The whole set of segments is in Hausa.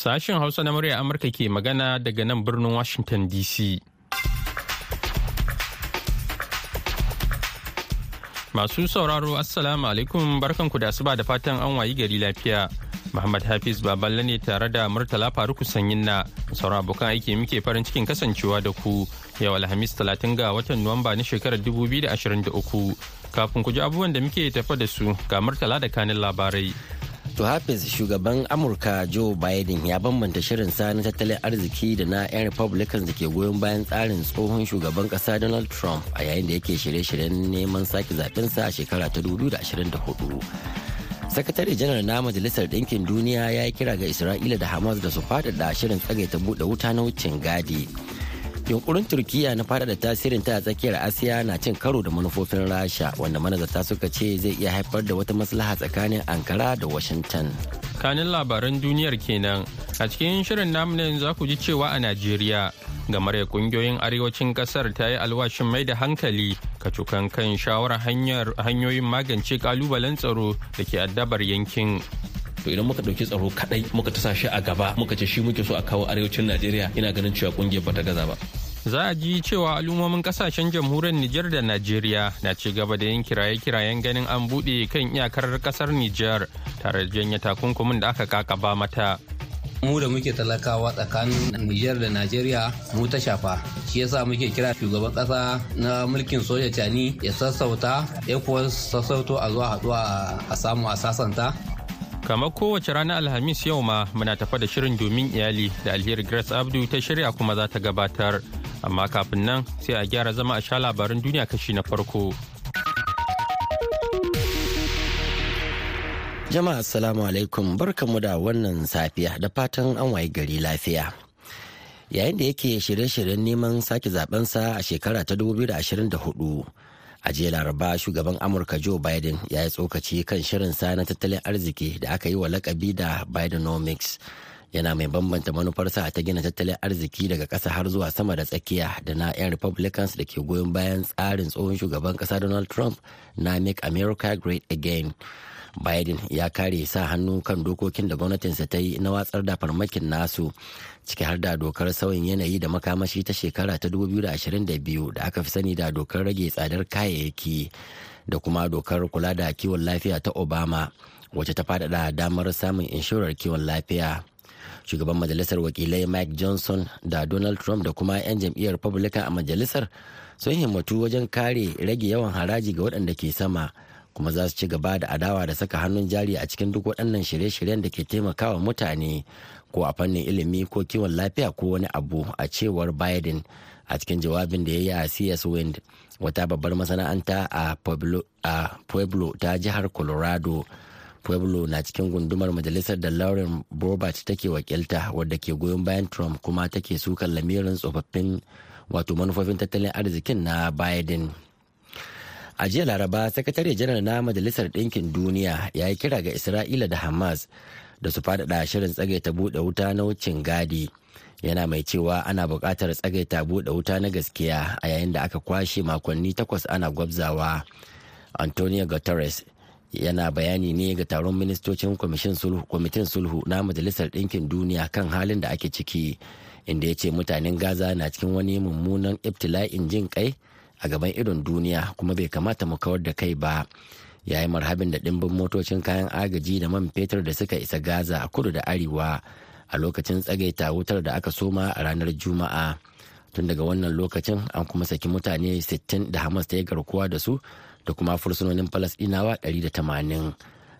Sashen Hausa na murya Amurka ke magana daga nan birnin Washington DC. Masu sauraro Assalamu alaikum barkanku da asuba da fatan an wayi gari lafiya. Muhammad Hafiz Baballe ne tare da Murtala Faruku Sanyin na sauran abokan aiki muke farin cikin kasancewa da ku yau Alhamis 30 ga watan Nuwamba na shekarar 2023. Kafin ku ji abubuwan da muke tafa da su ga Murtala da kanin labarai. To Hafiz shugaban Amurka Joe Biden ya bambanta shirin sa na tattalin arziki da na 'yan Republicans da ke goyon bayan tsarin tsohon shugaban kasa Donald Trump a yayin da yake shirye-shiryen neman sake zaɓensa a shekara ta 2024. sakatare janar na majalisar ɗinkin duniya ya yi kira ga isra'ila da hamas da su faɗaɗa shirin tsagaita buɗe wuta na wucin gadi yunkurin turkiya na faɗaɗa tasirin ta a tsakiyar asiya na cin karo da manufofin rasha wanda manazarta suka ce zai iya haifar da wata maslaha tsakanin ankara da washington. Kanin labaran duniyar kenan. A cikin shirin namu za ku ji cewa a najeriya gamar ƙungiyoyin arewacin ƙasar ta yi alwashin mai da hankali kacukan kan shawarar hanyoyin magance kalubalen tsaro da ke addabar yankin. To idan muka ɗauki tsaro kadai muka ta shi a gaba muka ce shi muke so a kawo arewacin najeriya ina ganin cewa ƙungiyar bata gaza ba. Za a ji cewa al'ummomin ƙasashen jamhuriyar Nijar da Najeriya na ci gaba da yin kiraye-kirayen ganin an buɗe kan iyakar ƙasar Nijar tare da janye takunkumin da aka kakaba mata. mu da muke talakawa tsakanin Nijar da Najeriya mu ta shafa. Shi yasa muke kira shugaban kasa na mulkin soja cani ya sassauta ya kuwa sassauto a zuwa haɗuwa a samu a sasanta. Kamar kowace ranar alhamis yau ma muna tafa da shirin domin iyali da alheri grace abdu ta shirya kuma za ta gabatar. Amma kafin nan sai a gyara zama a sha labaran duniya kashi na farko Jama'a assalamu alaikum barkamu da wannan safiya da fatan an waye gari lafiya. Yayin da yake shirye-shiryen neman sake zabensa a shekara ta 2024 a jiya laraba shugaban Amurka Joe Biden ya yi tsokaci kan shirinsa na tattalin arziki da aka yi wa lakabi da Bidenomics. Yana mai bambanta manufarsa ta gina tattalin arziki daga ƙasa har zuwa sama da tsakiya da na 'yan Republicans da ke goyon bayan tsarin tsohon shugaban ƙasa Donald Trump na Make America Great Again. Biden ya kare sa hannu kan dokokin da gwamnatinsa ta yi na watsar da farmakin nasu ciki har da dokar sauyin yanayi da makamashi ta shekara ta 2022 da aka fi sani da dokar rage tsadar kayayyaki da kuma dokar kula da kiwon lafiya ta Obama wacce ta faɗaɗa damar samun inshorar kiwon lafiya. Shugaban majalisar wakilai Mike Johnson da Donald Trump da kuma 'yan jam'iyyar Republican a majalisar sun himmatu wajen kare rage yawan haraji ga waɗanda ke sama. kuma za su ci gaba da adawa da saka hannun jari a cikin duk waɗannan shirye-shiryen da ke taimakawa mutane ko a fannin ilimi ko kiwon lafiya ko wani abu a cewar biden a cikin jawabin da ya yi a cs wind wata babbar masana'anta a pueblo ta jihar colorado pueblo na cikin gundumar majalisar da lauren bobart take wakilta wadda ke goyon bayan trump kuma take sukan lamirin tsofaffin wato manufofin tattalin arzikin na biden. A jiya laraba sakatare janar na majalisar ɗinkin duniya ya yi kira ga isra'ila da hamas da su faɗaɗa shirin tsagaita buɗe wuta na wucin gadi. Yana mai cewa ana buƙatar tsagaita buɗe wuta na gaskiya a yayin da aka kwashe makonni takwas ana gwabzawa. Antonio guterres yana bayani ne ga taron ministocin kwamitin sulhu na majalisar ɗinkin duniya kan halin da ake ciki inda ya ce mutanen gaza na cikin wani mummunan ibtila'in jin kai a gaban idon duniya kuma bai kamata mu kawar da kai ba. Ya yi marhabin da ɗimbin motocin kayan agaji da man fetur da suka isa gaza a kudu da arewa a lokacin tsagaita wutar da aka soma a ranar juma'a. Tun daga wannan lokacin an kuma saki mutane 60 da hamas ta yi garkuwa da su da kuma fursunonin falasɗinawa 180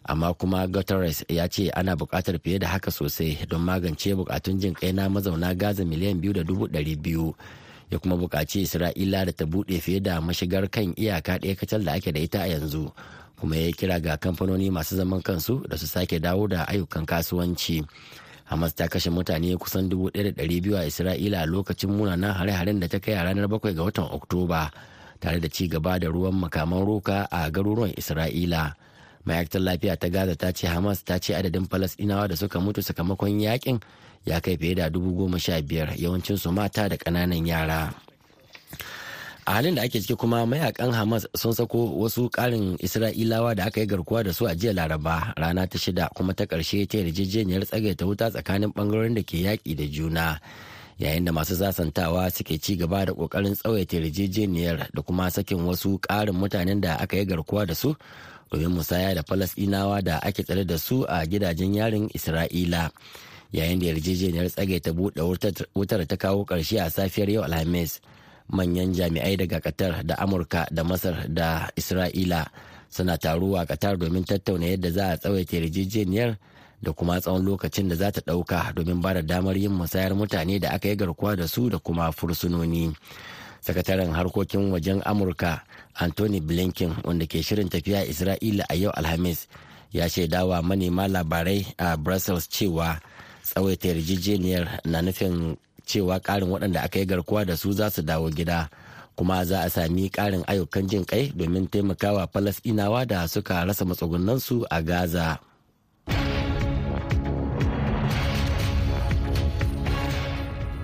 amma kuma guterres ya ce ana buƙatar fiye da haka sosai don magance buƙatun jin kai na mazauna gaza miliyan biyu da dubu ɗari biyu. Ya kuma buƙaci isra'ila da ta buɗe fiye da mashigar kan iyaka ɗaya kacal da ake da ita a yanzu kuma ya kira ga kamfanoni masu zaman kansu da su sake dawo da ayyukan kasuwanci. Hamas ta kashe mutane kusan 1,200 a isra'ila a lokacin munanan hare-haren da ta kai a ranar 7 ga watan oktoba. Tare da ci gaba da ruwan makaman roka a garuruwan isra'ila. Ma'aikatar lafiya ta gaza ta ce hamas ta ce adadin falasɗinawa da suka mutu sakamakon yaƙin ya kai fiye da dubu goma sha biyar yawancin su mata da ƙananan yara. A halin da ake ciki kuma mayaƙan hamas sun sako wasu karin isra'ilawa da aka yi garkuwa da su a jiya laraba rana ta shida kuma ta ƙarshe ta yarjejeniyar tsagaita wuta tsakanin ɓangarorin da ke yaƙi da juna. Yayin da masu sasantawa suke ci gaba da ƙoƙarin tsawaita yarjejeniyar da kuma sakin wasu karin mutanen da aka yi garkuwa da su domin musaya da falasɗinawa da ake tsare da su a gidajen yarin isra'ila. Yayin da yarjejeniyar tsagaita buɗe wutar ta kawo ƙarshe a safiyar yau alhamis manyan jami'ai daga qatar da amurka da masar da isra'ila suna taruwa qatar domin tattauna yadda za a tsawaita yarjejeniyar da kuma tsawon lokacin da za ta ɗauka domin ba da damar yin musayar mutane da aka yi garkuwa da su da kuma fursunoni. Sakataren harkokin wajen amurka anthony blinken wanda ke shirin tafiya isra'ila a yau alhamis ya shaidawa manema labarai a brussels cewa tsawaita yarjejeniyar na nufin cewa karin waɗanda aka yi garkuwa da su za su dawo gida kuma za a sami karin ayyukan jin kai domin taimakawa falasɗinawa da suka rasa matsugunansu a gaza.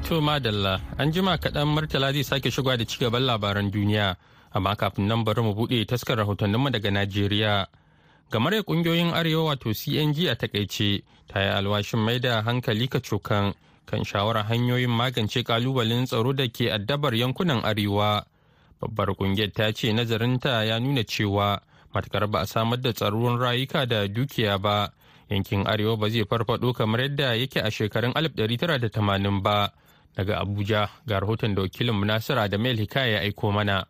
To madalla an jima kaɗan martala zai sake shiga da cigaban labaran duniya. Amma kafin nan bari mu buɗe taskar rahotanninmu daga najeriya. Gamar ƙungiyoyin arewa wato cng a taƙaice ta yi alwashin mai da hankali ka cokan kan shawarar hanyoyin magance kalubalen tsaro da ke addabar yankunan arewa. Babbar ƙungiyar ta ce nazarinta ya nuna cewa matakar ba a samar da tsaron rayuka da dukiya ba yankin arewa ba zai farfado kamar yadda yake a shekarun 1980 ba. Daga abuja ga rahoton da wakilin nasiru da mail hikaya ya aiko mana.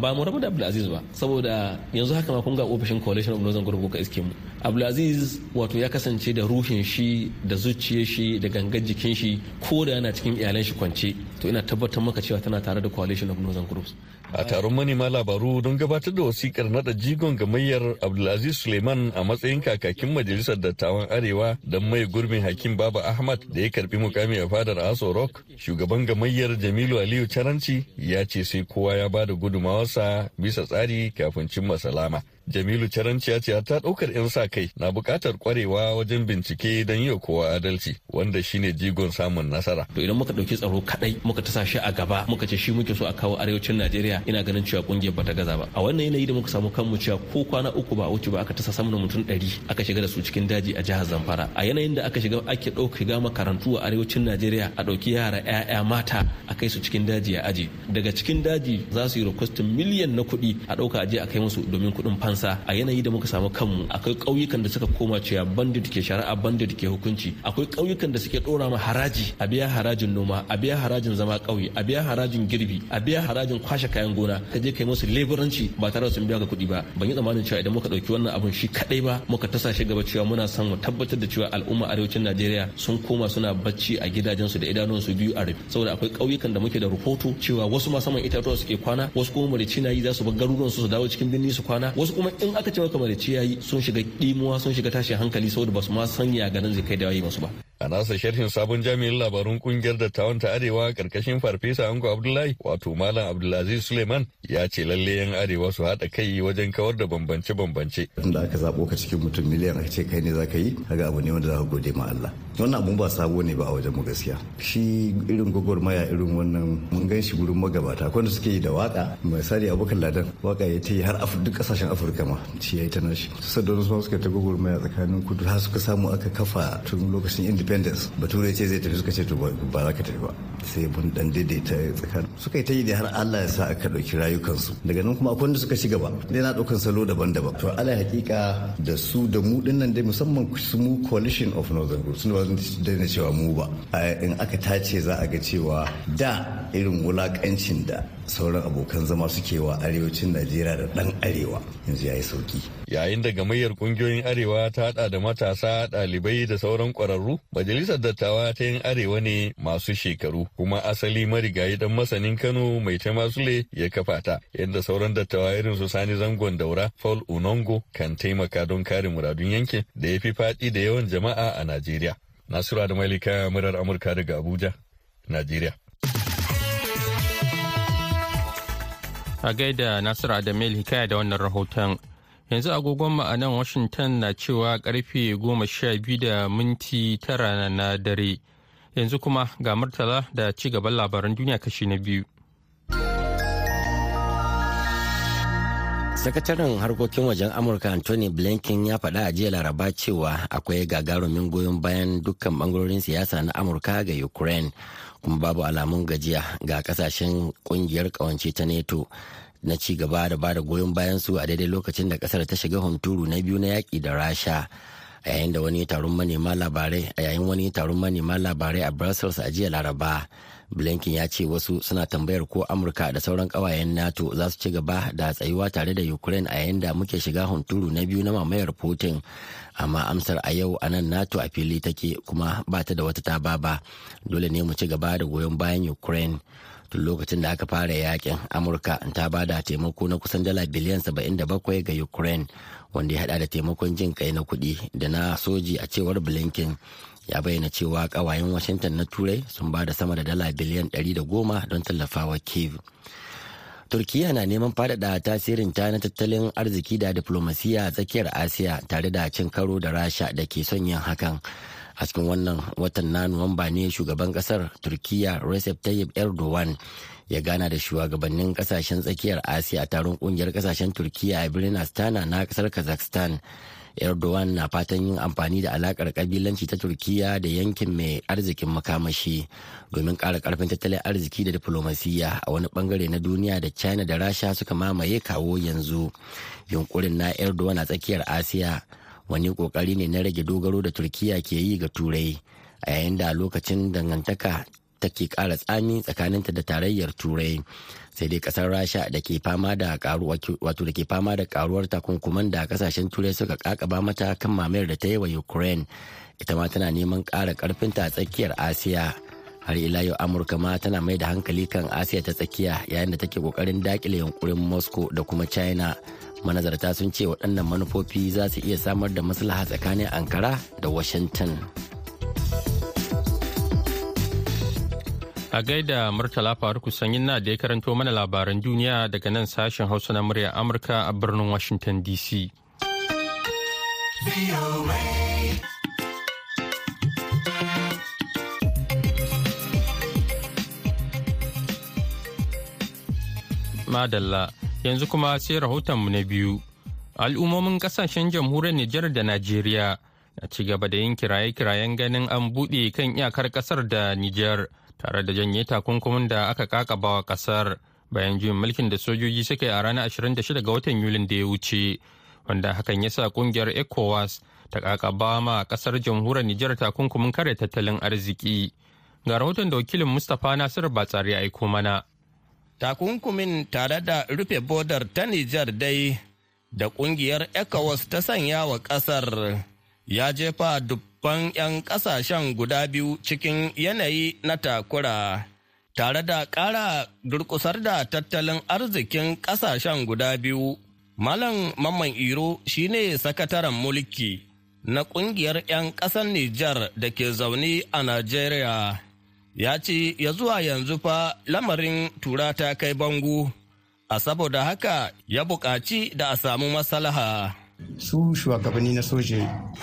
Ba mu rabu da abdulaziz ba saboda yanzu haka ma kun ga ofishin coalition of northern group ka iske mu. Abdulaziz wato ya kasance da ruhin shi da zuciyar shi da gangan jikin shi ko da yana cikin iyalan shi kwance. To ina tabbatar maka cewa tana tare da coalition of northern groups. A taron manema labaru don gabatar da wasikar nada jigon gamayyar abdulaziz suleiman a matsayin kakakin majalisar dattawan arewa don mai gurbin hakim baba ahmad da ya karɓi mukami a fadar aso rock. Shugaban gamayyar jamilu aliyu caranci ya ce sai kowa ya ba da gudumawarsa bisa tsari kafin cimma salama. Jamilu Caranci ce ta ɗaukar 'yan sa kai na buƙatar ƙwarewa wajen bincike don yi kowa adalci wanda shine jigon samun nasara. To idan muka ɗauki tsaro kaɗai muka tasa shi a gaba muka ce shi muke so a kawo arewacin Najeriya ina ganin cewa ƙungiyar bata gaza ba. A wannan yanayi da muka samu kanmu cewa ko kwana uku ba wuce ba aka tasa sama da mutum ɗari aka shiga da su cikin daji a jihar Zamfara. A yanayin da aka shiga ake ɗauka shiga makarantu a arewacin Najeriya a ɗauki yara 'ya'ya mata a kai su cikin daji a aji. Daga cikin daji za su yi requestin miliyan na kuɗi a ɗauka aje a kai musu domin kuɗin fansa a yanayi da muka samu kanmu. Akwai ƙauyukan da suka koma cewa bandit ke shari'a bandit ke hukunci. Akwai ƙauyukan da suke ɗora ma haraji a biya harajin noma a biya harajin zama ƙauye a biya harajin girbi a biya harajin kwashe kayan gona. Ka je kai musu leburanci ba tare da sun biya ga kuɗi ba. Ban yi tsammanin cewa idan muka ɗauki wannan abun shi kaɗai ba muka tasa shi gaba cewa muna son mu tabbatar da cewa al'umma arewacin Najeriya sun koma suna bacci a gidajensu da idanunsu biyu a rufe. Saboda akwai ƙauyukan da muke da rahoto cewa wasu ma saman itatuwa suke kwana wasu kuma marici na yi za su bar garuruwan su su dawo cikin birni su kwana wasu kuma in aka ce maka marici yayi sun shiga dimuwa sun shiga tashin hankali saboda ba su ma sanya ganin zai kai da wayi masu ba. A nasa sharhin sabon jami'in labarun ƙungiyar dattawan ta arewa ƙarƙashin farfesa ango abdullahi wato malam abdulaziz suleiman ya ce lalle yan arewa su haɗa kai wajen kawar da bambance-bambance. Da aka zaɓo ka cikin mutum miliyan aka ce kai ne za ka yi kaga abu ne wanda za ka gode ma Allah. Wannan abun ba sabo ne ba a wajen mu gaskiya. Shi irin gwagwarmaya irin wannan mun gan shi gurin magabata. Wanda suke yi da waƙa misali abokan ladan waƙa ya ta yi har duk ƙasashen afirka ma shi ya yi ta nashi. Sadon su suka ta gwagwarmaya tsakanin kudu har suka samu aka kafa tun lokacin independence bature ce zai tafi suka ce to ba za ka tafi ba. Sai mun dan daidaita tsakanin suka yi ta yi da har Allah ya sa aka ɗauki rayukansu. Daga nan kuma akwai wanda suka ci gaba. Na ɗaukan salo daban-daban. To ala hakika da su da mu ɗin nan dai musamman su mu coalition of northern group sun ba daina cewa mu ba. In aka tace za a ga cewa da irin wulakancin da sauran abokan zama suke wa arewacin najeriya da dan arewa. Yanzu ya yi sauƙi. Yayin da gamayyar ƙungiyoyin arewa ta hada da matasa ɗalibai da sauran ƙwararru majalisar dattawa ta yin arewa ne masu shekaru kuma asali marigayi dan masanin kano mai tamasule ya kafa ta yadda sauran dattawa irin su sani zangon daura paul unongo kan taimaka don kare muradun yankin da ya fi faɗi da yawan jama'a a najeriya. Nasiru da malika murar amurka daga abuja najeriya. A gaida nasiru adamel hikaya da wannan rahoton. Yanzu agogon ma'anan washington na cewa ƙarfe goma sha biyu da minti tara na dare. Yanzu kuma ga murtala da ci gaban labaran duniya kashi na biyu. Sakataren harkokin wajen amurka anthony blinken ya faɗa a jiya laraba cewa akwai gagarumin goyon bayan dukkan ɓangarorin siyasa na amurka ga ukraine kuma babu alamun gajiya ga ƙasashen ƙungiyar kawance ta neto na ci gaba da ba da goyon bayan su a daidai lokacin da ƙasar ta shiga hunturu na biyu na yaƙi da rasha. A yayin da wani taron manema labarai a yayin wani taron manema labarai a brussels a jiya laraba blinken ya ce wasu suna tambayar ko amurka da sauran kawayen nato za su ci gaba da tsayuwa tare da ukraine a yayin da muke shiga hunturu na biyu na mamayar putin. Amma amsar a yau a nan nato a fili take kuma ba ta da wata ta baba dole ne mu ci gaba da goyon bayan ukraine. Tun lokacin da aka fara yaƙin amurka ta ba da taimako na kusan dala biliyan 77 ga ukraine wanda ya hada da taimakon jin kai na kuɗi da na soji a cewar blinken. Ya bayyana cewa kawayen washington na turai sun ba da sama da dala biliyan 110 don tallafawa kiev turkiya na neman faɗaɗa tasirin ta na tattalin arziki da diplomasiya a tsakiyar asiya tare da cin karo da rasha da ke son yin hakan. A cikin wannan watan na nuwamba ne shugaban ƙasar turkiya recep tayyip erdogan ya gana da shugabannin ƙasashen tsakiyar asiya a taron ƙungiyar ƙasashen turkiya a birnin astana na ƙasar kazakhstan. Erdogan na fatan yin amfani da alakar kabilanci ta turkiya da yankin mai arzikin makamashi domin ƙara ƙarfin tattalin arziki da diflomasiyya a wani ɓangare na duniya da china da rasha suka mamaye kawo yanzu. Yunkurin na erdogan a tsakiyar asiya wani ƙoƙari ne na rage dogaro da turkiya ke yi ga turai a yayin da lokacin dangantaka take ƙara tsami tsakaninta da tarayyar turai. Sai dai ƙasar rasha da ke fama da wato da ke fama da karuwar takunkuman da ƙasashen turai suka kakaba mata kan mamayar da ta yi wa ukraine. Ita ma tana neman ƙara ƙarfinta a tsakiyar asiya. Har ila yau amurka ma tana mai da hankali kan asiya ta tsakiya yayin da take ƙoƙarin daƙile yunkurin moscow da kuma china. Manazarta sun ce waɗannan manufofi za su iya samar da maslaha tsakanin ankara da washington. A gaida Murtala Faruku sanyin na da ya karanto mana labaran duniya daga nan sashen Hausa na murya Amurka a birnin Washington DC. Madalla yanzu kuma sai rahotonmu na biyu. Al'ummomin ƙasashen jamhuriyar Nijar da Najeriya na ci gaba da yin kiraye-kirayen ganin an buɗe kan iyakar ƙasar da Nijar. Tare da janye takunkumin da aka kakaba wa ƙasar bayan juyin mulkin da sojoji suka yi a ranar 26 ga watan yulin da ya wuce wanda hakan ya sa ƙungiyar ecowas ta kakaba ma ƙasar jamhuriyar nijar takunkumin kare tattalin arziki. Ga rahoton da wakilin mustapha nasiru batsari ya aiko mana. Takunkumin tare da rufe bodar ta nijar dai da ƙungiyar ecowas ta sanya wa ƙasar. Ya jefa dubban 'yan ƙasashen guda biyu cikin yanayi na takura tare da ƙara durƙusar da tattalin arzikin ƙasashen guda biyu malam mamman iro shine sakataren mulki na ƙungiyar 'yan ƙasar nijar da ke zaune a najeriya ya ce ya zuwa yanzu fa lamarin tura ta kai bangu a saboda haka ya buƙaci da a samu maslaha. Su shugabanni na soje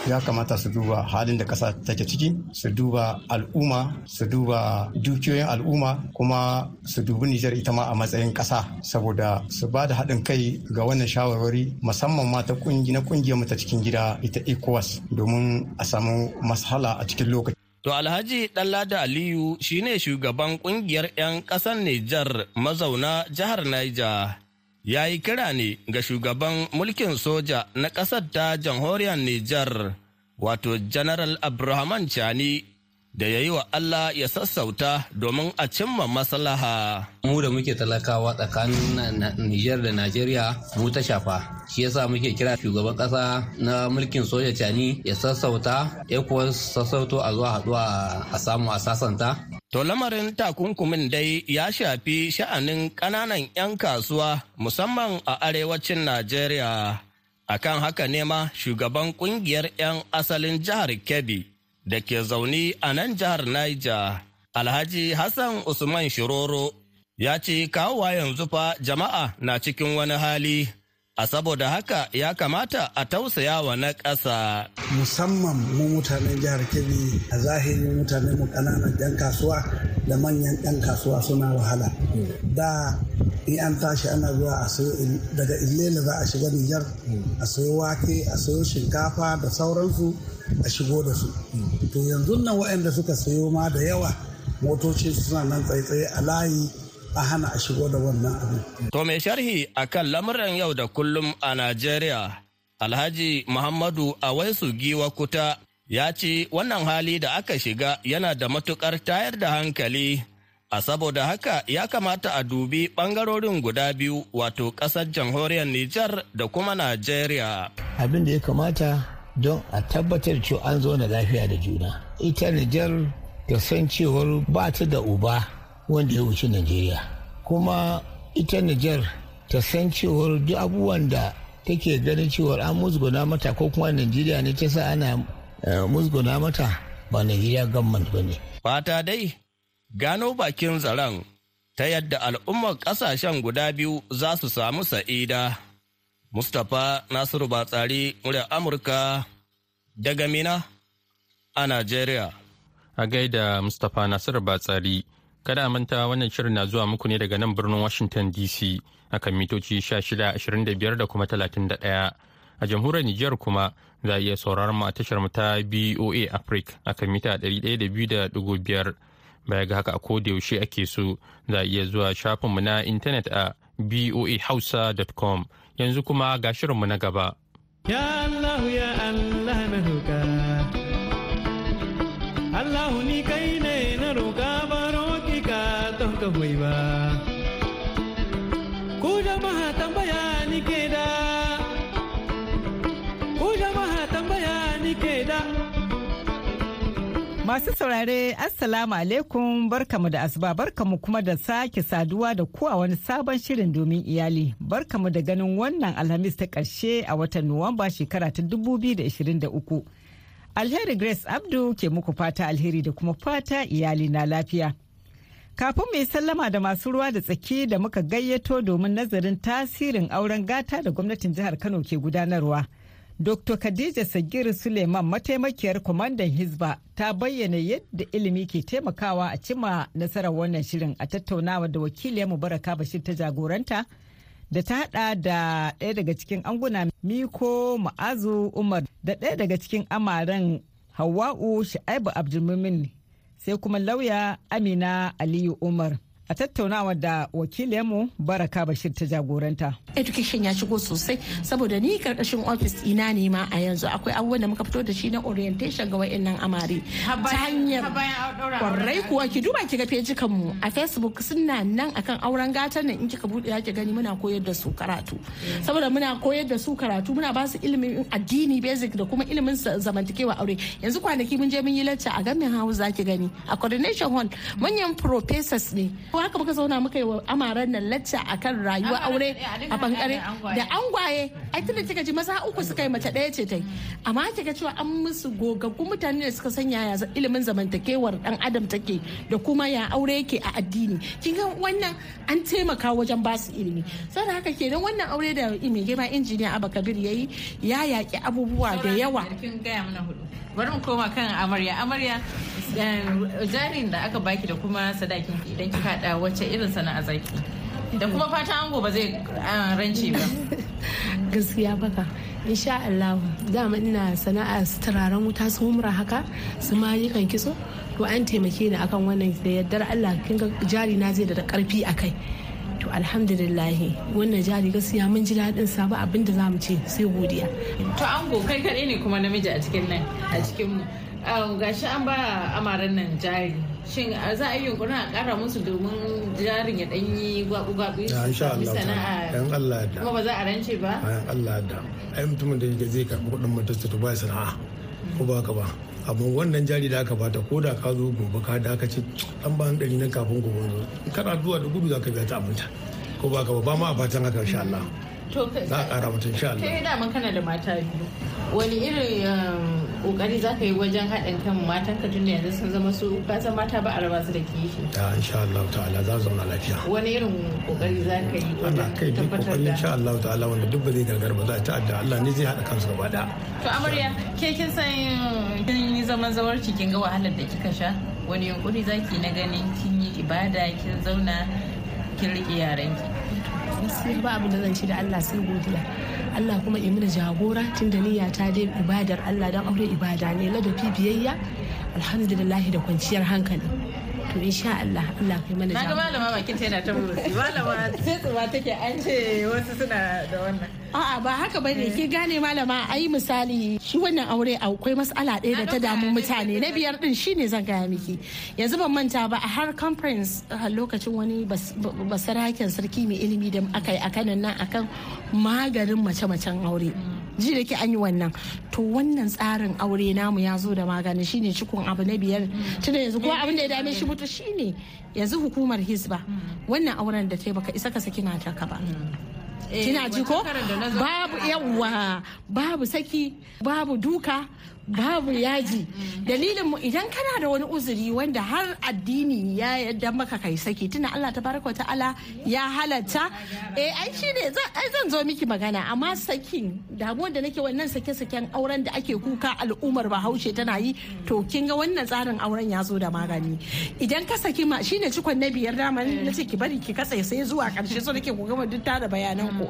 ya kamata su duba halin da ƙasa take ciki su duba al'umma su duba dukiyoyin al'umma kuma su dubi nijar ita ma a matsayin ƙasa saboda su ba da haɗin kai ga wannan shawarwari musamman ma ta na ƙungiyar mu ta cikin gida ita ecowas domin a samu mashala a cikin lokaci To Alhaji Ɗanlada Aliyu shine shugaban ƙungiyar 'yan ƙasar Nijar mazauna jihar Niger. Ya yi kira ne ga shugaban mulkin soja na ƙasar ta jamhuriyar Nijar, wato General Abrahaman Chani, da ya yi wa Allah ya sassauta domin a cimma maslaha. mu da muke talakawa tsakanin Nijar da Najeriya mu ta shafa shi yasa muke kira shugaban kasa na mulkin soja cani ya sassauta ya kuwa sassauto a zuwa haɗuwa a samu a sasanta To lamarin takunkumin dai ya shafi sha'anin ƙananan 'yan kasuwa musamman a arewacin Najeriya. Akan haka ne ma shugaban ƙungiyar 'yan asalin jihar Kebbi da ke zaune a nan jihar Niger, Alhaji Hassan Usman Shiroro ya ce kawowa yanzu fa jama'a na cikin wani hali. a saboda haka ya kamata a tausaya wa na ƙasa. musamman mu mutanen jihar kebbi a zahiri mutanen mu ƙananan yan kasuwa da manyan 'yan kasuwa suna wahala da in an tashi ana zuwa a sayo daga illela za a shiga nijar a sayo wake a sayo shinkafa da sauransu a shigo da su to yanzu nan waɗanda suka sayo ma da yawa motoci suna nan tsaitsaye a layi a hana a shigo da wannan abin. To mai sharhi akan lamuran yau da kullum a Najeriya, Alhaji Muhammadu Awaisu Giwa Kuta ya ce wannan hali da aka shiga yana da matuƙar tayar da hankali a saboda haka ya kamata a dubi ɓangarorin guda biyu wato ƙasar jamhuriyar Nijar da kuma Najeriya. Abin da ya kamata don a tabbatar cewa an zo na lafiya da juna. Ita Nijar ta san cewar ba ta da uba wanda ya wuce Najeriya. Kuma ita Nijar ta san cewar duk abubuwan da take ganin cewar an musguna mata ko kuma Najeriya ne ta sa ana musguna mata ba Najeriya gamman ba ne. Fata dai gano bakin zaren ta yadda al'ummar ƙasashen guda biyu za su samu sa'ida. Mustapha Nasiru Batsari, muryar Amurka daga Mina a Najeriya. A gaida Mustapha Nasiru Batsari, kada manta wannan shirin na zuwa muku ne daga nan birnin Washington DC akan mitoci 1625 da kuma 31. A jamhuriyar Nijar kuma za a iya sauraron mu a tashar mu ta BOA Africa akan mita 102.5 baya ga haka a yaushe ake so za a iya zuwa shafinmu na intanet a boahausa.com yanzu kuma ga shirinmu na gaba. Ya Allah ya Allah Masu saurare Assalamu alaikum barkamu da asuba barkamu kuma da sake saduwa da ku a wani sabon shirin domin iyali barkamu da ganin wannan alhamis ta ƙarshe a watan Nuwamba shekara ta 2023. Alheri Grace Abdu ke muku fata alheri da kuma fata iyali na lafiya. Kafin mai sallama da masu ruwa da tsaki da muka gayyato domin nazarin tasirin auren gata da gwamnatin jihar Kano ke gudanarwa. Dr. Khadija Sagir Suleiman mataimakiyar kwamandan Hizba ta bayyana yadda ilimi ke taimakawa a cima nasarar wannan shirin a tattaunawa da wakiliyar Mubaraka Bashir ta jagoranta da ta hada da ɗaya daga cikin anguna Miko Ma'azu Umar da ɗaya daga cikin amaren Hawwa'u Sha'ibu Abdulmumin sai kuma lauya Amina Aliyu Umar. A tattaunawa da wakiliyarmu baraka bashir ta jagoranta. education ya shigo sosai saboda ni ƙarƙashin ofis ina ne ma a yanzu. Akwai abubuwan da muka fito da shi na orientation ga wayannan amare. Ta hanyar ƙwarai kuwa ki duba ki ga fejikan mu a facebook suna nan akan auren gatan nan. In kika buɗe ya ki gani muna koyar da su karatu. Saboda muna koyar da su karatu muna ba su ilimin addini basic da kuma ilimin zamantakewa aure. Yanzu kwanaki mun je mun yi lacca a gamin house zaki gani. A coordination hall manyan professors ne. Haka muka zauna muka yi wa amaran nan lacca akan rayuwa aure a ɓangare da angwaye. ai tunda kika ji maza uku suka yi mace ɗaya ce tai amma kika cewa an musu gogaggun mutane da suka san yaya ilimin zamantakewar dan adam take da kuma ya aure yake a addini. Kin ga wannan an taimaka wajen ba su ilimi. Saboda haka kenan wannan aure da mai girma injiniya Abba Kabir yayi ya yaki abubuwa da yawa. Bari mu koma kan amarya. Amarya jarin da aka baki da kuma sadakin idan kika hada wacce irin sana'a zaki? Da kuma fatan ango ba zai rance ba. Gaskiya baka insha Allah dama ina sana'a turaren wuta su humra haka su ma kan kitso. To an taimake ni akan wannan da yardar Allah. Kin ga jari na zai da ƙarfi akai alhamdulillahi. Wannan jari gaskiya mun ji daɗin sa ba abin da za mu ce sai godiya. To ango kai kaɗai ne kuma namiji a cikin nan a cikin mu. Gashi an ba amaran nan jari. Shin za a yi yunkurin a kara musu domin jarin ya dan yi gwabu-gwabu insha Allah sana'a. yan Allah da. Kuma ba za a rance ba? Yan Allah da. Ai mutumin da yake zai karɓi kuɗin matarsa to ba sana'a. Ko ba ka ba? Amma wannan jari da aka bata ko da ka zo gobe ka da aka ce an ba ɗari nan kafin gobe zo. Kana zuwa da gudu za ka biya ta abinta ko ba ka ba ma a fatan haka insha Allah. Za a ƙara mutum insha Allah. Kai daman kana da mata biyu. Wani irin ƙoƙari za ka yi wajen haɗin kan matan ka tun da yanzu sun zama su kasan mata ba a raba su da kishi. Ta insha Allah ta'ala za su zauna lafiya. Wani irin ƙoƙari za ka yi ana kai duk tabbatar ƙoƙari da insha Allah ta'ala wanda duk ba zai gargar ba za a ta'adda. Allah ne zai haɗa kansu gaba ɗaya. To amarya ke kin san kin yi zaman zawarci kin ga wahalar da kika sha? Wani yunkuri zaki na ganin kin yi ibada kin zauna kin riƙe yaranki gaskiya ba abin da zan ci da Allah sai godiya. Allah kuma yi mini jagora tun da niyya ta dai ibadar Allah don aure ibada ne ladafi biyayya alhamdulillah da kwanciyar hankali. To insha Allah Allah kai mana na ga malama bakin ta yana ta burusi malama sai tsuba take an ce wasu suna da wannan. A'a ba haka ba ne ke gane malama ai misali shi wannan aure akwai matsala ɗaya da ta damu mutane. na biyar din shine zan gaya miki. Yanzu ban manta ba a har conference a lokacin wani bas- basaraken sarki mai ilimi da aka yi a kanan nan akan maganin mace-macen aure. Ji da ke an yi wannan. To wannan tsarin aure namu ya zo da magani shine cikon abu na biyar. Tunda yanzu ko abin da ya dame shi mutu shine yanzu hukumar hisba wannan auren da ta yi baka isa ka saki matarka ba. Eh, kina ji ko? babu yawa babu saki babu duka. Babu yaji. Dalilin mu idan kana da wani uzuri wanda har addini ya yadda maka kai saki tuna Allah tabaraka wa ta'ala ya halatta eh ai shine zan zo miki magana. Amma sakin damuwar da nake wannan sake saken auren da ake kuka al'ummar Bahaushe tana yi to kin ga wannan tsarin auren ya zo da magani. Idan ka saki ma shine cikon na biyar dama na ce ki bari ki katse sai zuwa ƙarshe so nake ku gama duk tara bayanan ku.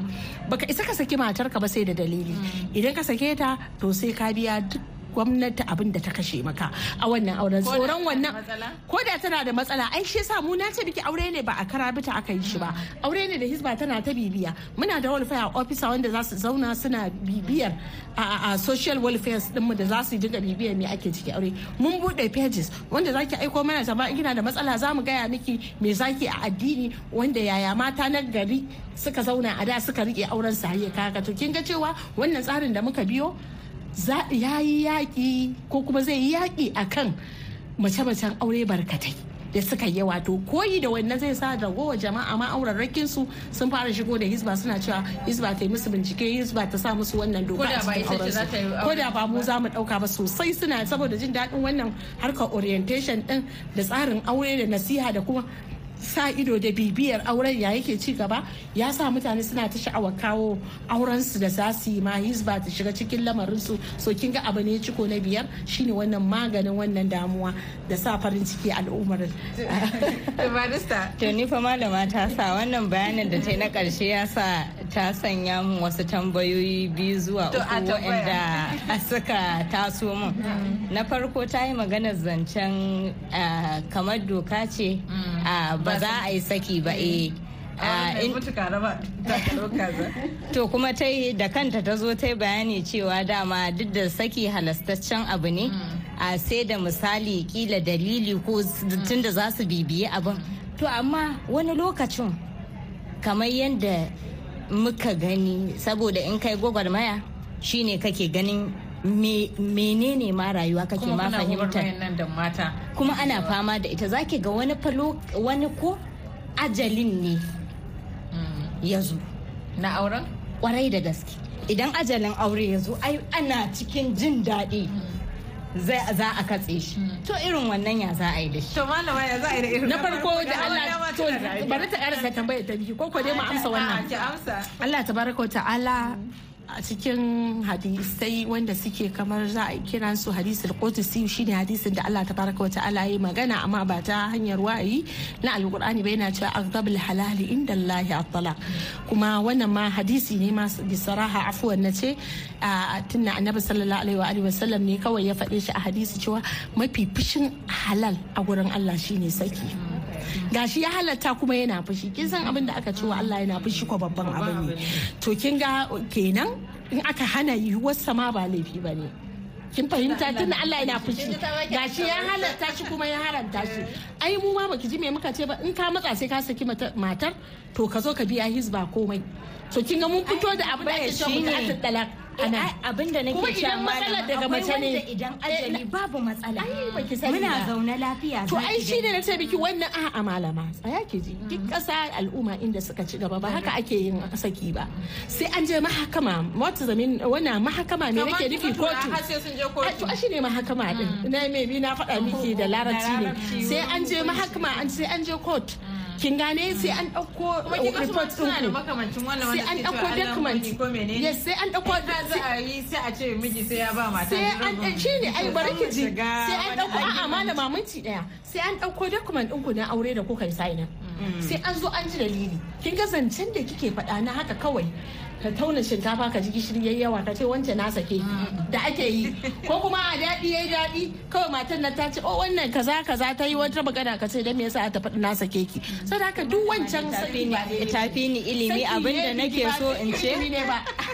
Baka isa ka saki matarka ba sai da dalili. Idan ka sake ta to sai ka biya duk gwamnati abin da ta kashe maka a wannan auren. Tsoron wannan matsala? ko da tana da matsala ai shi yasa mu na ce biki aure ne ba a karabita aka yi shi ba. Aure ne da hisba tana ta bibiya. Muna da welfare officer wanda za su zauna suna bibiyar a, social welfare din mu da za su dinga bibiyar me ake ciki aure. Mun buɗe pages wanda zaki aiko mana ta ba in kina da matsala za mu gaya miki me zaki a addini wanda yaya mata na gari suka zauna a da suka riƙe auren hayya kaka. To kin ga cewa wannan tsarin da muka biyo ya yi yaƙi ko kuma zai yi yaƙi a kan mace-macen aure barkatai da suka yi wato. Koyi da wannan zai sa da gowa jama'a ma aurarrakin su sun fara shigo da hisba suna cewa hisba ta yi musu bincike hisba ta sa musu wannan doka a cikin auren su. ko da ba mu za mu ɗauka ba sosai suna saboda jin daɗin wannan harkar orientation din da tsarin aure da nasiha da kuma sa ido da bibiyar auren ya yake ci gaba ya sa mutane suna ta sha'awar kawo auren su da za su yi ma hizba ta shiga cikin lamarin su so kin ga abu ne ciko na biyar shine wannan maganin wannan damuwa da sa farin ciki al'ummar. Barista. To ni fa malama ta sa wannan bayanin da ta yi na ƙarshe ya sa ta sanya mun wasu tambayoyi biyu zuwa uku waɗanda suka taso mun. Na farko ta yi maganar zancen kamar doka ce ah, ba za a yi saki ba eh. Takalmin kaza To kuma ta yi da kanta ta zo ta yi bayani cewa dama duk da saki halastaccen abu ne a sai da misali kila dalili ko tun da za su bibiye abin. To amma wani lokacin kamar yadda muka gani saboda in kai gwagwarmaya shine kake ganin me- menene ma rayuwa kake ma fahimta. kuma ana fama da ita. Zaki ga wani falo wani ko ajalin ne ya zo. Na auren? Kwarai da gaske. Idan ajalin aure ya zo ai ana cikin jin daɗi. Zai- za a katse shi. To irin wannan ya za a yi da shi? To malama ya za a yi da irin na farko da Allah to bari ta karasa tambayar ta biyu. Ko ko dai mu amsa wannan? ki amsa. Allah tabaraka wa ta'ala a cikin hadisai wanda suke kamar za a kira su hadisul qudsi shine hadisin da Allah tabaraka wa ta'ala yi magana amma ba ta hanyar wa'ayi na alqur'ani ba yana cewa aghdabul halali inda Allah at kuma wannan ma hadisi ne ma bi saraha afwan nace tunna annabi sallallahu alaihi wa alihi wasallam ne kawai ya faɗe shi a hadisi cewa mafi fushin halal a gurin Allah shine saki. Gashi ya halatta kuma yana fushi. Kin san abin da aka ce wa Allah yana fushi ko babban abu ne. To kin ga kenan in aka hana yiwuwar sama ba laifi ba ne. Kin fahimta? Tunda Allah yana fushi. Gashi ya halatta shi kuma ya haranta shi. Ai mu ma baki ji me muka ce ba. In ka matsa sai ka saki mata- matar to ka zo ka biya hizba komai. To kin ga mun fito da abin da ake cewa Shine. mutu talak. Ana abin da nake cewa idan matsalar daga mace ne. idan ajali babu matsala. Muna zaune lafiya To ai shi ne na ce miki wannan a'a malama tsaya ki ji. Duk ƙasa al'umma inda suka ci gaba ba haka ake yin saki ba. Sai an je mahakama wata zamin wannan mahakama Kamar nake nufi? kotu. kotu. A, to shi ne mahakama din. Na me bi na faɗa miki da larabci ne. Sai an je mahakama an sai an je court. Kin gane? Sai an ma report da makamancin wannan sai an Allah document. yes sai an ɗauko in za a yi sai a ce miji sai ya ba mata sai an rabin. shi ne ai bari ki ji. Sai an ɗauko a'a malama minti ɗaya. Sai an ɗauko document ɗinku na aure da kuka yi sign sai an zo an ji dalili. Kin ga zancen da kike faɗa na haka kawai. Ka tauna shinkafa ka ji gishiri yayi yawa ka ce wance na sake da ake yi. Ko kuma a daɗi yayi daɗi kawai matan nan ta ce oh wannan kaza kaza ta yi wata magana ka ce dan me yasa ta faɗi na sake ki? Saboda haka duk wancan tafi ni ilimi abin da nake bidi so in ce.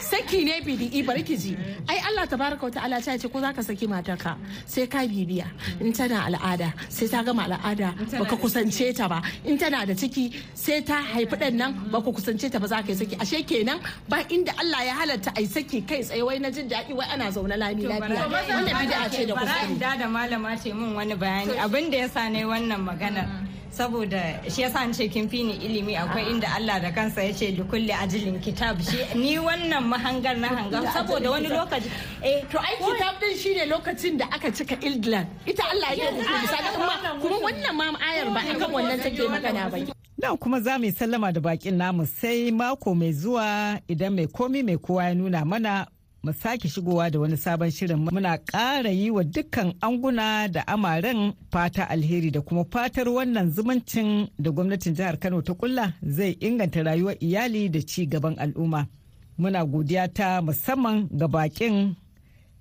saki ne bidi'i bari ki ji. Ai Allah tabaraka wa ta'ala ta ce ko zaka saki matarka sai ka bibiya. In tana al'ada sai ta gama al'ada baka kusance ta ba. In tana da ciki sai ta haifi ɗan nan baka kusance ta ba za ka yi saki. Ashe kenan ba inda Allah ya halatta ai saki kai tsaye wai na jin daɗi wai ana zaune lami lafiya. wannan bid'a ce da kuskure. da da malama ce min wani bayani. Abin da yasa ne wannan maganar saboda shi yasa an ce kin fi ni ilimi akwai inda Allah da kansa ya ce likulli ajilin kitab. Shi ni wannan mahangar na hangar saboda wani lokaci eh to ai kitab din shine lokacin da aka cika England. Ita Allah ya yi misali kuma kuma wannan ma ayar ba akan wannan take magana ba. Nan kuma za mu yi sallama da bakin namu sai mako mai zuwa idan mai komi mai kowa ya nuna mana mu sake shigowa da wani sabon shirin muna ƙara yi wa dukkan anguna da amaren fata alheri da kuma fatar wannan zumuncin da gwamnatin jihar Kano ta kulla zai inganta rayuwar iyali da ci gaban al'umma. Muna godiya ta musamman ga bakin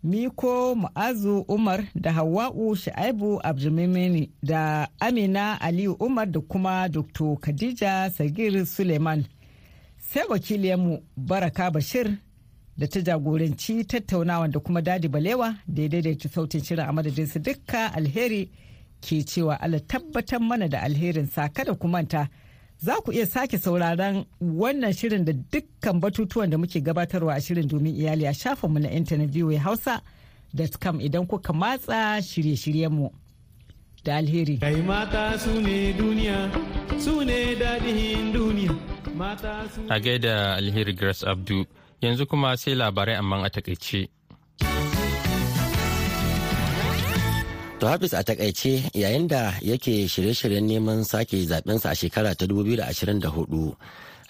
Miko Mu'azu Umar da Hawwa'u Sha'aibu Abdulmimini da Amina Aliyu Umar da kuma Dr. Khadija Sagir Suleiman. Sai wakiliyarmu Baraka Bashir da ta jagoranci tattaunawa da kuma Dadi Balewa da ya daidaita sautin shirin a madadin su dukka alheri ke cewa Allah tabbatar mana da alherin sa kada ku manta. Za ku iya sake sauraron wannan shirin da dukkan batutuwan da muke gabatarwa a shirin domin iyali a shafinmu na intanet VOA Hausa.com idan kuka matsa shirye-shiryenmu da alheri. Kai mata su ne duniya, su ne daɗin duniya. Mata su A gaida alheri Grace Abdu yanzu kuma sai labarai amma a taƙaice. To Hafiz a taƙaice yayin da yake shirye-shiryen neman sake zabensa a shekara ta 2024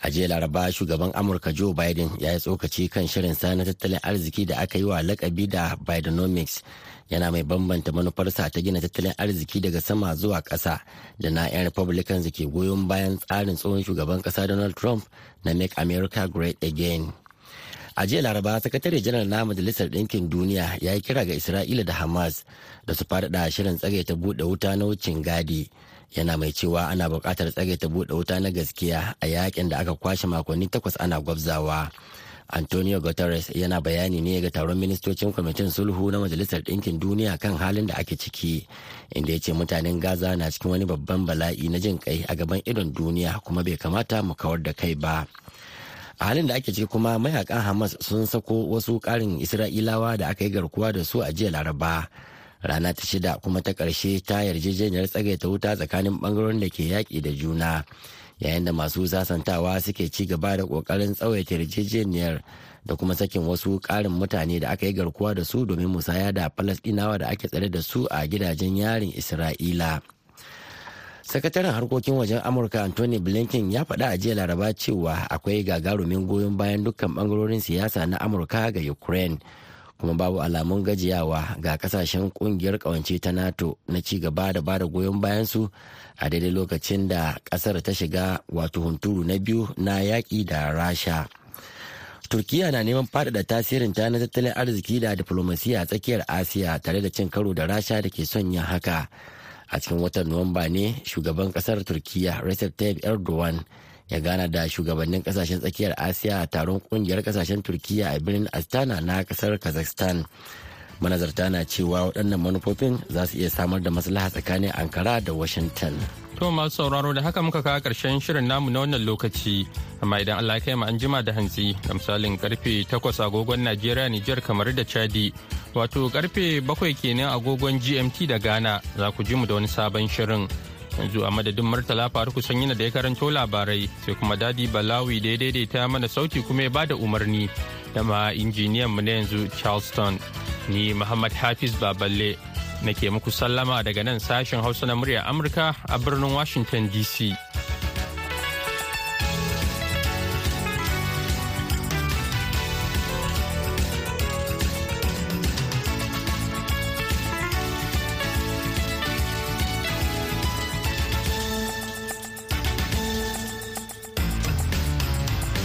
a jiya laraba shugaban amurka joe biden ya yi tsokaci kan shirinsa na tattalin arziki da aka yi wa lakabi da bidenomics yana mai bambanta manufarsa ta gina tattalin arziki daga sama zuwa ƙasa da na 'yan republicans da ke goyon bayan tsarin tsohon shugaban ƙasa donald trump na make america great again a jiya laraba sakatare janar na majalisar ɗinkin duniya ya yi kira ga isra'ila da hamas da su faɗaɗa shirin tsagaita buɗe wuta na wucin gadi. Yana mai cewa ana buƙatar tsagaita buɗe wuta na gaskiya a yaƙin da aka kwashe makonni takwas ana gwabzawa. Antonio guterres yana bayani ne ga taron ministocin kwamitin sulhu na majalisar ɗinkin duniya kan halin da ake ciki inda ya ce mutanen gaza na cikin wani babban bala'i na jin kai a gaban idon duniya kuma bai kamata mu kawar da kai ba. A halin da ake ciki kuma mayaƙan hamas sun sako wasu karin isra'ilawa da aka yi garkuwa da su a jiya laraba. Rana ta shida kuma ta ƙarshe ta yarjejeniyar tsagaita wuta tsakanin ɓangarorin da ke yaƙi da juna. Yayin da masu sasantawa suke ci gaba da ƙoƙarin tsawaita yarjejeniyar da kuma sakin wasu ƙarin mutane da aka yi garkuwa da su domin musaya da falasɗinawa da ake tsare da su a gidajen yarin isra'ila. Sakataren harkokin wajen amurka anthony blinken ya faɗa a jiya laraba cewa akwai gagarumin goyon bayan dukkan ɓangarorin siyasa na amurka ga ukraine. Kuma babu alamun gajiyawa ga ƙasashen ƙungiyar kawance ta nato na ci gaba da ba da goyon bayansu a daidai lokacin da ƙasar ta shiga wato hunturu na biyu na yaƙi da rasha. Turkiya na neman faɗaɗa tasirin ta na tattalin arziki da diflomasiya a tsakiyar asiya tare da cin karo da rasha da ke son yin haka. A cikin watan nuwamba ne shugaban ƙasar turkiya recep tayyip erdogan ya gana da shugabannin ƙasashen tsakiyar asiya a taron ƙungiyar ƙasashen turkiya a birnin astana na ƙasar kazakhstan. Manazarta na cewa waɗannan manufofin za su iya samar da maslaha tsakanin ankara da washington. To masu sauraro da haka muka kawo ƙarshen shirin namu na wannan lokaci. Amma idan Allah kai mu an jima da hantsi da misalin ƙarfe 8 agogon Najeriya Nijar kamar da Chadi wato ƙarfe 7 kenan agogon GMT da Ghana za ku ji mu da wani sabon shirin. Yanzu a madadin Murtala Faruku Sanyina da ya karanto labarai sai kuma Dadi Balawi da ya daidaita mana sauti kuma ya ba da umarni da ma injiniyan mu na yanzu Charleston. Ni Muhammad Hafiz Baballe nake muku sallama daga nan sashen hausa na murya amurka a birnin washington dc